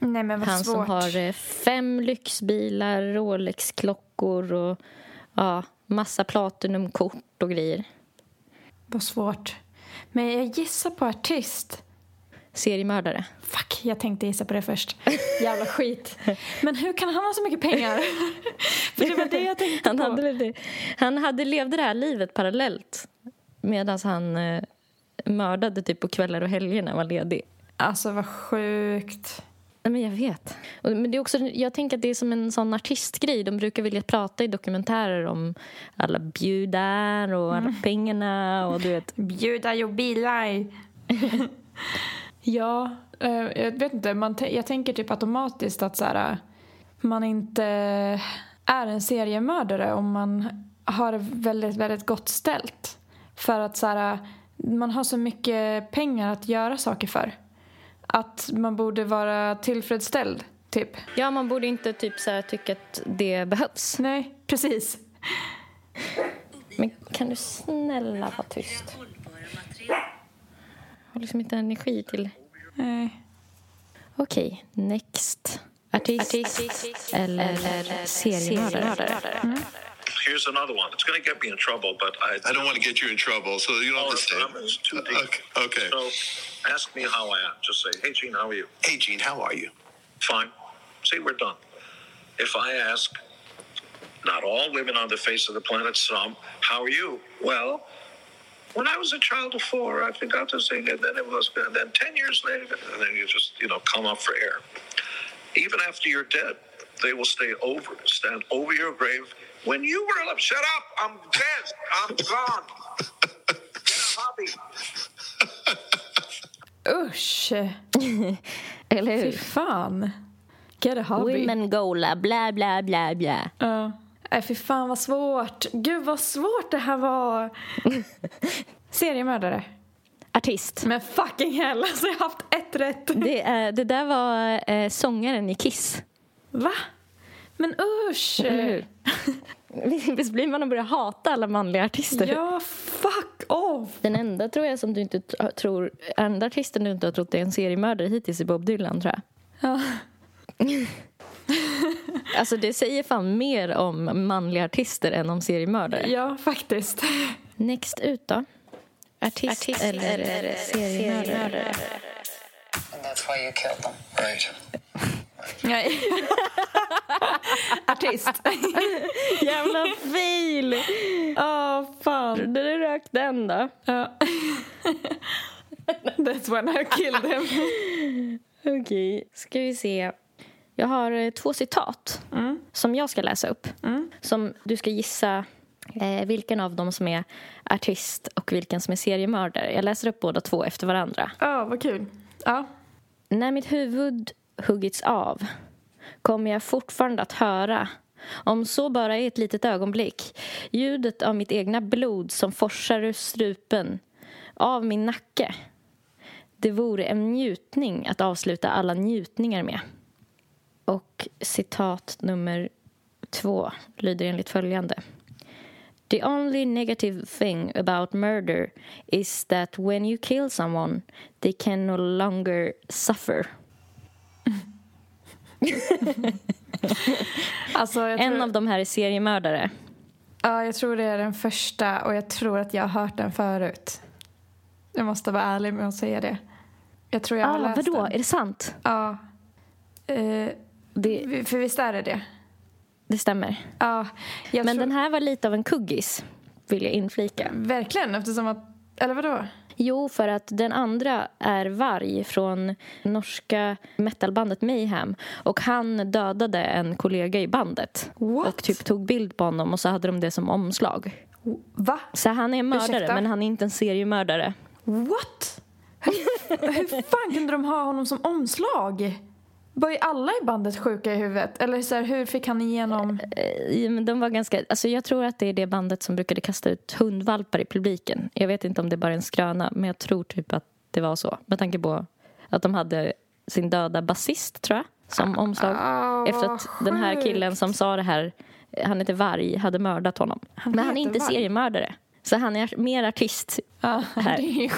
Nej men vad Han svårt. som har eh, fem lyxbilar, Rolex-klockor och ja, massa Platinum-kort och grejer. Vad svårt. Men jag gissar på artist. Seriemördare. Fuck, jag tänkte gissa på det först. Jävla skit. Men hur kan han ha så mycket pengar? För det var det jag tänkte Han på. hade, det. han hade levde det här livet parallellt medan han eh, mördade typ på kvällar och helger när han var ledig. Alltså vad sjukt. Nej, men jag vet. Och, men det är också, jag tänker att det är som en sån artistgrej. De brukar vilja prata i dokumentärer om alla bjudar och alla pengarna och du vet. Bjuda jo bilar. ja, eh, jag vet inte. Man jag tänker typ automatiskt att så här, man inte är en seriemördare om man har väldigt, väldigt gott ställt. För att så här, man har så mycket pengar att göra saker för. Att man borde vara tillfredsställd, typ. Ja, man borde inte typ så här, tycka att det behövs. Nej, precis. Men kan du snälla vara tyst? Jag har liksom inte energi till... Nej. Okej, next. Artist, eller, seriemördare. Mm. Here's another one. It's going to get me in trouble, but I. I don't want to get you in trouble, so you don't Oh, have to say it's too deep. Okay. okay. So, ask me how I am. Just say, "Hey, Gene, how are you?" Hey, Gene, how are you? Fine. See, we're done. If I ask, not all women on the face of the planet, some, how are you? Well, when I was a child of four, I forgot to sing, and then it was, and then ten years later, and then you just, you know, come up for air. Even after you're dead, they will stay over, stand over your grave. When you were alive, shut up! I'm dead. I'm gone. Get a hobby. Usch. Eller Fy fan. Get a hobby. Women gola, bla, bla, bla, bla. Ja. Nej, fy fan vad svårt. Gud vad svårt det här var. Seriemördare. Artist. Men fucking hell, alltså jag har haft ett rätt. Det, är, det där var eh, sångaren i Kiss. Va? Men usch. Eller hur? Visst blir man och börjar hata alla manliga artister? Ja, fuck off. Den enda tror jag som du inte tror, enda artisten du inte har trott är en seriemördare hittills är Bob Dylan tror jag. Ja. Alltså det säger fan mer om manliga artister än om seriemördare. ja, faktiskt. Next ut då? Artist, eller, seriemördare? And that's why you killed them. Right. Nej. Artist. Jävla fail! Åh, fan. Där du rök den då. Ja. That's when I killed him. Okej, ska vi se. Jag har eh, två citat som jag ska läsa upp. Som du ska gissa eh, vilken av dem som är artist och vilken som är seriemördare. Jag läser upp båda två efter varandra. Ja, vad kul. Ja. När mitt huvud huggits av kommer jag fortfarande att höra om så bara i ett litet ögonblick ljudet av mitt egna blod som forsar ur strupen av min nacke. Det vore en njutning att avsluta alla njutningar med. Och citat nummer två lyder enligt följande. The only negative thing about murder is that when you kill someone, they can no longer suffer. Alltså, jag En tror, av de här är seriemördare. ja, jag tror det är den första och jag tror att jag har hört den förut. Jag måste vara ärlig med att säga det. Jag tror jag har Ah, läst vadå? den. Är det sant? Ja. Eh, Det, för visst är det det? det stämmer. Ja. Men tror, den här var lite av en kuggis, vill jag inflika. Verkligen, eftersom att... Eller vadå? Jo, för att den andra är Varg från norska metalbandet Mayhem. Och han dödade en kollega i bandet. What? Och typ tog bild på honom och så hade de det som omslag. Va? Så han är mördare, Ursäkta? men han är inte en seriemördare. What? Hur, hur fan kunde de ha honom som omslag? Var ju alla i bandet sjuka i huvudet? Eller så här, hur fick han igenom... Eh, men De var ganska, alltså jag tror att det är det bandet som brukade kasta ut hundvalpar i publiken. Jag vet inte om det bara är en skröna, men jag tror typ att det var så. Med tanke på att de hade sin döda basist, tror jag, som omslag. Ah, Efter att den här killen sjukt. som sa det här han heter Varg, hade mördat honom. Men han är inte Varg? seriemördare. Så han är mer artist. Ja, Här. det är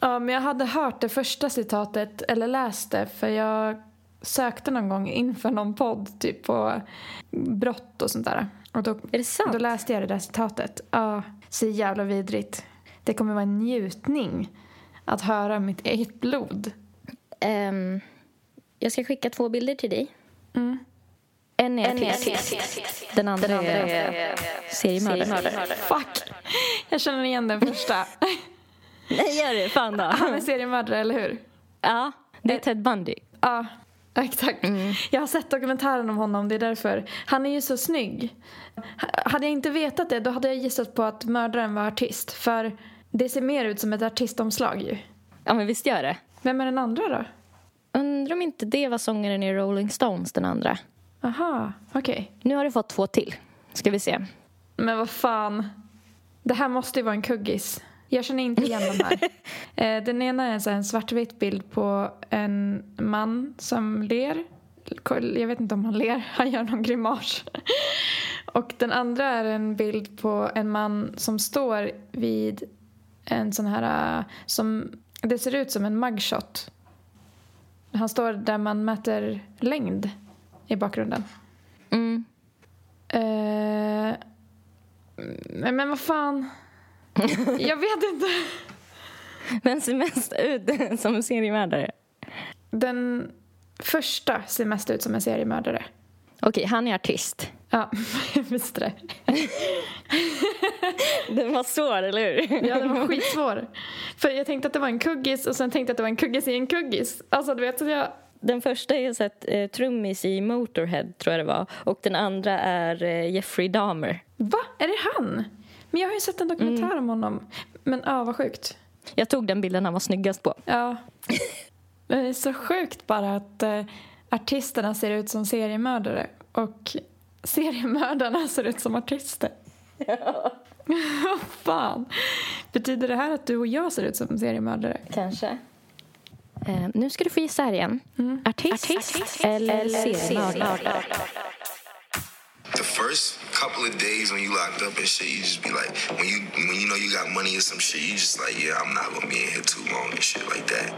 ja, men jag hade hört det första citatet, eller läst det, för jag sökte någon gång inför någon podd, typ på brott och sånt där. Och då, Är det sant? då läste jag det där citatet. Ja, så jävla vidrigt. Det kommer vara en njutning att höra mitt eget blod. Ehm, jag ska skicka två bilder till dig. Mm. En är artist. Den andra, är seriemördare. Fuck! Jag känner igen den första. Nej, gör det. Fan då. Han är seriemördare, eller hur? Ja, det är Ted Bundy. Ja, exakt. Jag har sett dokumentären om honom, det är därför. Han är ju så snygg. Hade jag inte vetat det, då hade jag gissat på att mördaren var artist. För det ser mer ut som ett artistomslag ju. Ja, men visst gör det. Vem är den andra då? Undrar om inte det var sångaren i Rolling Stones, den andra. Aha, okej. Nu har du fått två till. Ska vi se. Men vad fan. Det här måste ju vara en kuggis. Jag känner inte igen de här. Eh, Den ena är så en svartvit bild på en man som ler. Jag vet inte om han ler, han gör någon grimas. Och den andra är en bild på en man som står vid en sån här... eh, som Det ser ut som en mugshot. Han står där man mäter längd i bakgrunden. Mm. Eh, men, vad fan. Jag vet inte. Vem ser mest ut som seriemördare? Den första ser mest ut som en seriemördare. Okej, han är artist. Ja, jag visste det. Den var svår, eller hur? Ja, den var skitsvår. För jag tänkte att det var en kuggis och sen tänkte jag att det var en kuggis i en kuggis. Alltså, du vet, så jag... Den första är så att, eh, trummis i Motorhead, tror jag det var. Och den andra är eh, Jeffrey Dahmer. Va? Är det han? Men jag har ju sett en dokumentär om honom. Men ja, vad sjukt. Jag tog den bilden han var snyggast på. Ja. Men det är så sjukt bara att eh, artisterna ser ut som seriemördare och seriemördarna ser ut som artister. Vad fan? Betyder det här att du och jag ser ut som seriemördare? Kanske. Eh, nu ska du få gissa här igen. Artist, eller seriemördare? The first couple of days when you locked up and shit, you just be like, when you when you know you got money or some shit, you just like, yeah, I'm not gonna be in here too long and shit like that.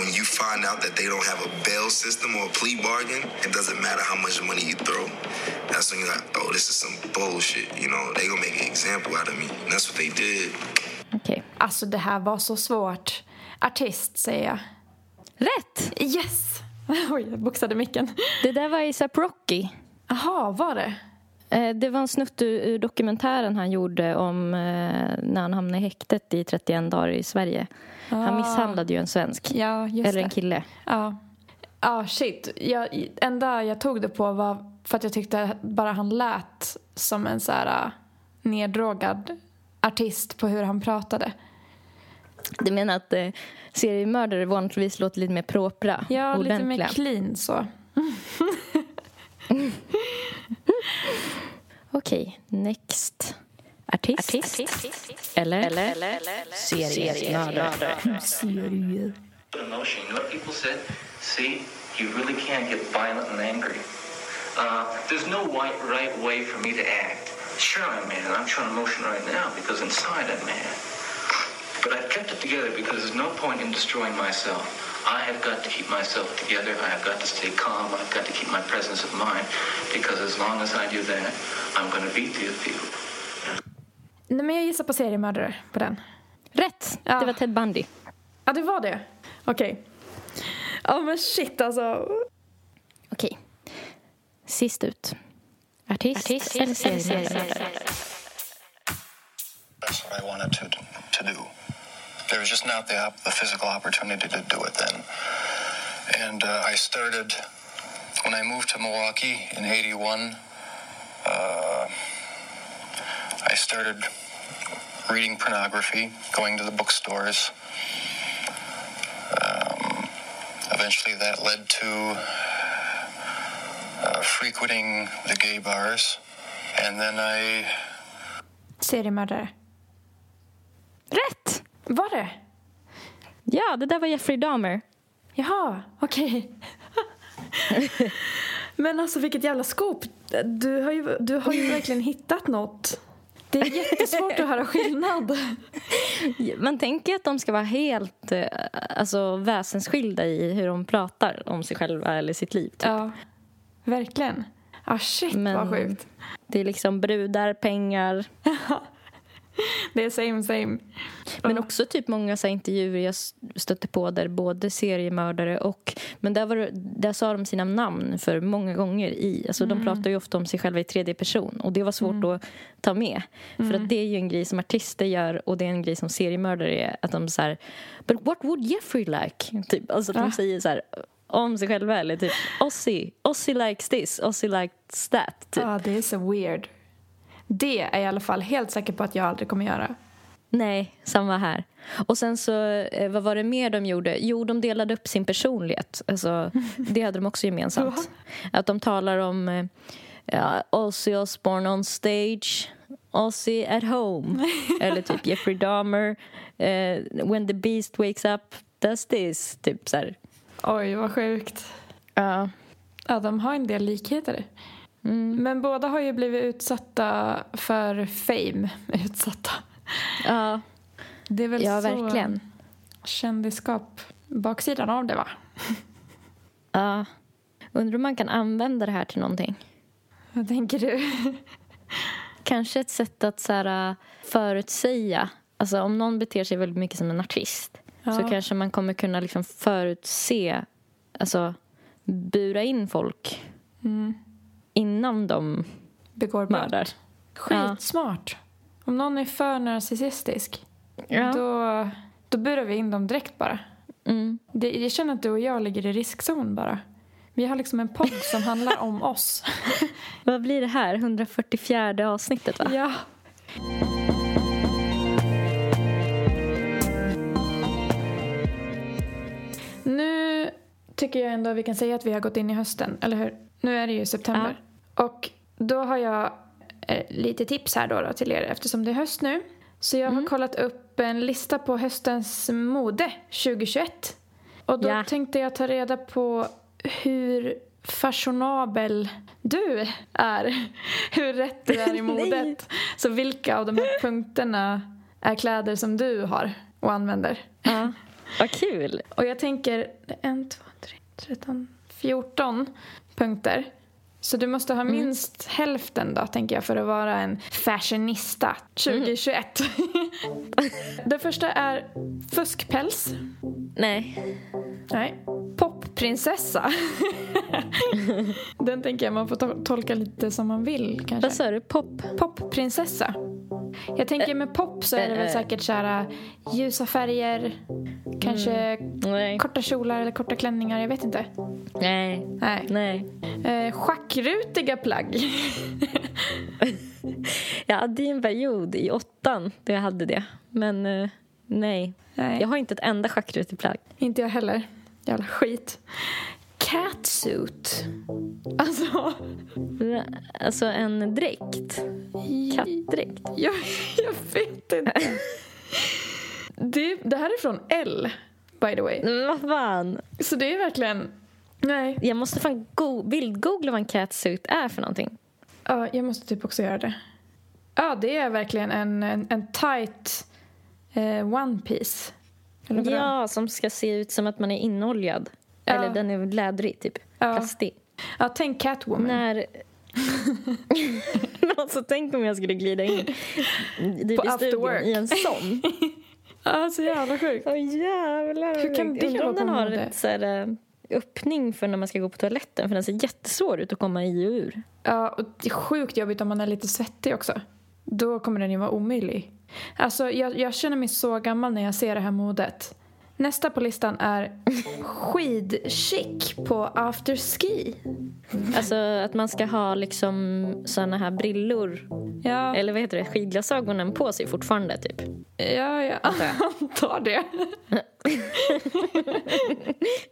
When you find out that they don't have a bail system or a plea bargain, it doesn't matter how much money you throw. That's when you're like, oh, this is some bullshit. You know, they gonna make an example out of me. And that's what they did. Okej. Alltså det här var så svårt. Artist säger jag. Rätt! Yes! Oj, jag boxade micken. Det där var ASAP Rocky. Jaha, var det? Eh, Det var en snutt ur, dokumentären han gjorde om eh, när han hamnade i häktet i 31 dagar i Sverige. Han misshandlade ju en svensk. Ja, just Eller en kille. Ja. Ja, shit. Jag, enda jag tog det på var för att jag tyckte bara han lät som en så här uh, neddrogad artist på hur han pratade. Du menar att eh, seriemördare vanligtvis låter lite mer propra? Ja, lite mer ordentliga. clean så. Okej, next. Artist. Eller, seriemördare. emotion. You know what people said? See, you really can get violent and angry. Uh, there's no right, right way for me to act. Sure, I'm mad, I'm showing emotion right now because inside I'm mad. But I've kept it together because there's no point in destroying myself. I have got to keep myself together. I have got to stay calm. I've got to keep my presence of mind because as long as I do that, I'm going to beat these people. Nej, men jag gissar på seriemördare på den. Rätt! Ja. Det var Ted Bundy. Ja, det var det. Okej. Ja, men shit alltså. Okej. Sist ut. Artist, eller seriemördare? That's what I wanted to to do. There was just not the op- the physical opportunity to do it then, and uh, I started when I moved to Milwaukee in '81. Uh, I started reading pornography, going to the bookstores. Um, eventually, that led to uh, frequenting the gay bars, and then I Seriemördare. Var det? Ja, det där var Jeffrey Dahmer. Jaha, okej. Men alltså vilket jävla skop. Du har ju, du har ju verkligen hittat något. Det är jättesvårt att höra skillnad. Man tänker att de ska vara helt eh, alltså, väsensskilda i hur de pratar om sig själva eller sitt liv. Typ. Ja, verkligen. Ah, shit Men vad sjukt. Det är liksom brudar, pengar. Det är same same. Men också typ många så här, intervjuer jag stötte på där både seriemördare och... Men där, var, det- där sa de sina namn för många gånger i. Alltså Mm. De pratar ju ofta om sig själva i tredje person och det var svårt att ta med. För Mm. att det är ju en grej som artister gör och det är en grej som seriemördare är. Att de så här, But what would Jeffrey like? Typ. Alltså att de säger så här om sig själva eller typ Ozzy, Ozzy likes this, Ozzy likes that. Typ. Ja, det är så weird. Det är jag i alla fall helt säker på att jag aldrig kommer göra. Nej, samma här. Och sen så, eh, vad var det mer de gjorde? Jo, de delade upp sin personlighet. Alltså, det hade de också gemensamt. Att de talar om eh, ja, Ozzy Osbourne on stage, Ozzy at home. Eller typ Jeffrey Dahmer, eh, When the beast wakes up, does this. Typ så här. Oj, vad sjukt. Ja. Ja, de har en del likheter. Mm. Men båda har ju blivit utsatta för fame. Utsatta. Ja, Det är väl ja så verkligen. kändisskap. Baksidan av det, va? Ja. Undrar om man kan använda det här till någonting. Vad tänker du? Kanske ett sätt att så här, äh, förutsäga. Alltså om någon beter sig väldigt mycket som en artist så Ja. kanske man kommer kunna liksom förutse, alltså bura in folk Mm. Innan de Begår brott. mördar. Skitsmart. Om någon är för narcissistisk, Ja. då, då burar vi in dem direkt bara. Mm. Det, jag känner att du och jag ligger i riskzon bara. Vi har liksom en podd som handlar om oss. Vad blir det här? 144 avsnittet, va? Ja. Nu tycker jag ändå vi kan säga att vi har gått in i hösten, eller hur? Nu är det ju september. Och då har jag eh, lite tips här då, då till er eftersom det är höst nu. Så jag har kollat upp en lista på höstens mode 2021. Och då Ja. tänkte jag ta reda på hur fashionabel du är. Hur rätt du är i modet. Så vilka av de här punkterna är kläder som du har och använder. Ja. Vad kul! Och jag tänker, en, två, tre, tretton, fjorton punkter. Så du måste ha minst hälften då, tänker jag, för att vara en fashionista 2021. Det första är fuskpäls. Nej. Nej. Popprinsessa. Den tänker jag man får to- tolka lite som man vill kanske. Vad sa du? Pop? Popprinsessa. Jag tänker med pop så är det väl eh. säkert så här ljusa färger, kanske Nej. korta kjolar eller korta klänningar, jag vet inte. Nej. Nej. Nej. Eh, schackrutiga plagg. Jag hade en period i åttan där jag hade det. Men eh, nej. Nej. Jag har inte ett enda schackrutigt plagg. Inte jag heller. Jävla skit. Catsuit. Alltså, Alltså en dräkt. Kattdräkt. jag, jag vet inte. Det, det här är från L, by the way. Men vad fan? Så det är verkligen... Nej. Jag måste fan go- bildgoogla vad en catsuit är för någonting. Ja, jag måste typ också göra det. Ja, det är verkligen en, en, en tight eh, one piece. Ja, som ska se ut som att man är inoljad. Ja. Eller den är lädrig, typ. Ja. Kastig. Ja, tänk Catwoman. När... alltså, tänk om jag skulle glida in På i after studion work. i en sån. Ja, så jävla sjukt. Åh jävlar. Hur kan det Undrar om den på har ett så här, eh, öppning för när man ska gå på toaletten. För den ser jättesvår ut att komma i och ur. Ja, och det är sjukt jobbigt om man är lite svettig också. Då kommer den ju vara omöjlig. Alltså, jag, jag känner mig så gammal när jag ser det här modet. Nästa på listan är skidchic på afterski. Alltså att man ska ha liksom såna här brillor. Ja, Eller vad heter det? Skidglasögonen på sig fortfarande, typ. ja, jag antar det.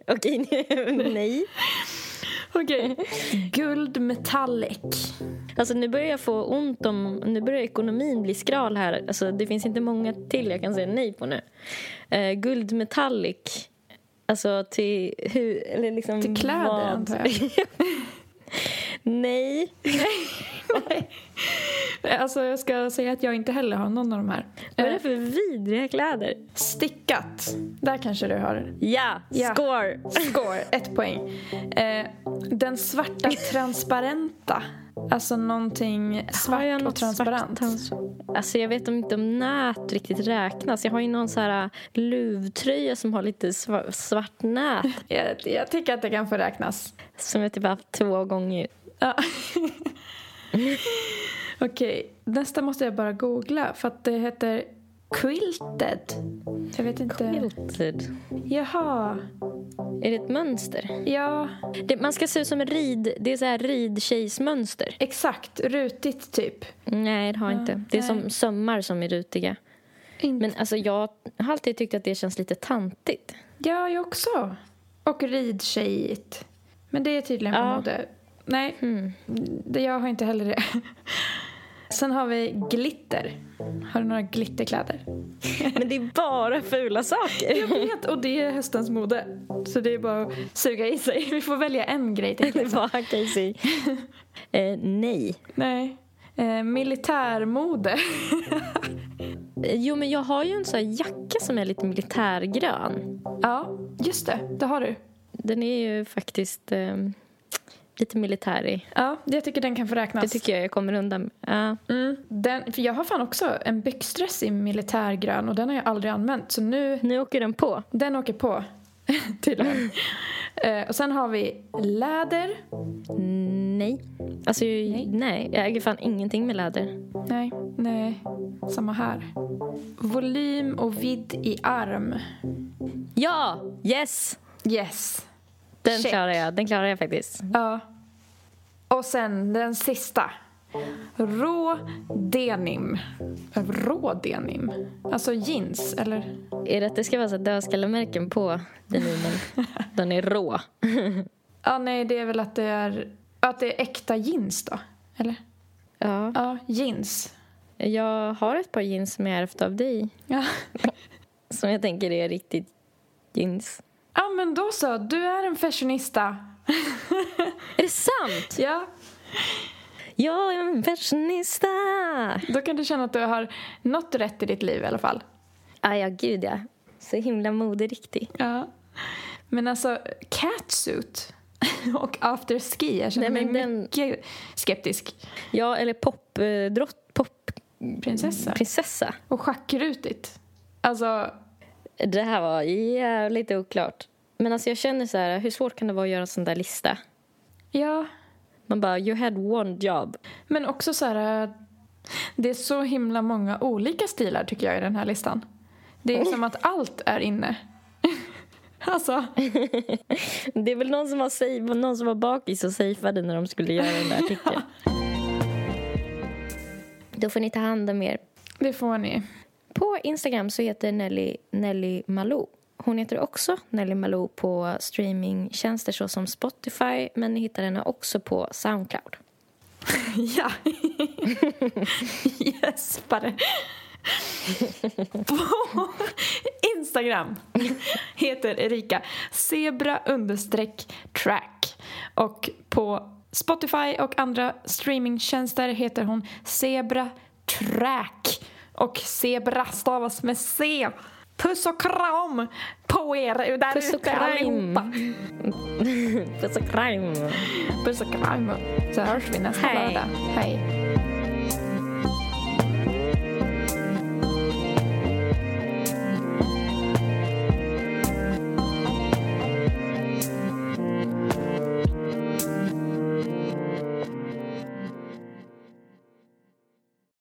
Okej, nej. Okej. Guld metallic. Alltså nu börjar jag få ont om... Nu börjar ekonomin bli skral här. Alltså det finns inte många till jag kan säga nej på nu. Eh, guld metallic. Alltså till hur... Eller liksom Till kläder, vad- antar jag. Nej. Alltså jag ska säga att jag inte heller har någon av de här. Vad är det för vidriga kläder? Stickat. Där kanske du har. Ja, Ja. score! Score, ett poäng. Eh, den svarta transparenta. Alltså någonting Har jag svart och transparent. svart Alltså jag vet inte om nät riktigt räknas. Jag har ju någon så här äh, luvtröja som har lite sva- svart nät. Jag, jag tycker att det kan få räknas. Som jag typ haft två gånger. Ja. Okej, nästa måste jag bara googla för att det heter quilted. Jag vet inte. Quilted. Jaha. Är det ett mönster? Ja, Det, man ska se ut som en rid... Det är så här ridtjejsmönster. exakt. Rutigt typ. Nej, det har Ja, inte. Det är nej. som sömmar som är rutiga. Men alltså jag har alltid tyckt att det känns lite tantigt. Ja, jag också. Och ridtjejigt. Men det är tydligen på Ja. mode. Nej, det, jag har inte heller det. Sen har vi glitter. Har du några glitterkläder? Men det är bara fula saker. Jag vet, och det är höstens mode. Så det är bara att suga i sig. Vi får välja en grej till. Det var Casey. eh, nej. Nej. Eh, militärmode. Jo, men jag har ju en sån jacka som är lite militärgrön. ja, just det. Det har du. Den är ju faktiskt eh, lite militärig. Ja, jag tycker den kan få räknas. Det tycker jag jag kommer undan med. Ja. Mm, den, för jag har fan också en byxdress i militärgrön och den har jag aldrig använt. Så nu... Nu åker den på. Den åker på. Tydligen. Eh, och sen har vi läder. Nej. Alltså, nej. Jag äger fan ingenting med läder. Nej, nej. Samma här. Volym och vidd i arm. Ja! Yes! Yes. Den Check. klarar jag. Den klarar jag faktiskt. Ja. Och sen den sista. Rå denim. Rå denim? Alltså jeans, eller? Är det att det ska vara så dödskallemärken på denimen? Den är rå. Ja, nej, det är väl att det är, att det är äkta jeans då? Eller? Ja. Ja, jeans. Jag har ett par jeans som jag ärvt av dig. Ja. Som jag tänker är riktigt jeans. Ja, men då så. Du är en fashionista. Är det sant? Ja. Jag är en fashionista! Då kan du känna att du har nått rätt i ditt liv i alla fall. Ah, ja, gud ja. Så himla moderiktig. Ja. Men alltså, catsuit och afterski, jag känner Nej, mig den- mycket skeptisk. Ja, eller popdrott... Pop... Prinsessa. Prinsessa. Och schackrutigt. Alltså, Det här var jävligt oklart. Men alltså jag känner så här, hur svårt kan det vara att göra en sån där lista? ja. Man bara, you had one job. Men också så här, det är så himla många olika stilar tycker jag i den här listan. Det är som att allt är inne. alltså, Det är väl någon som var, någon som var bakis och safeade när de skulle göra den där artikeln. Då får ni ta hand om er. det får ni. På Instagram så heter Nelly Nelly Malou. Hon heter också Nelly Malou på streamingtjänster såsom Spotify men ni hittar henne också på Soundcloud. ja. Gäspare. På Instagram heter Erika zebra understreck track. Och på Spotify och andra streamingtjänster heter hon zebra track. Och zebra stavas med C. Puss och kram på er där Puss och ute kram. allihopa. Puss och kram. Puss och kram. Så hörs vi nästa Hej. lördag. Hej.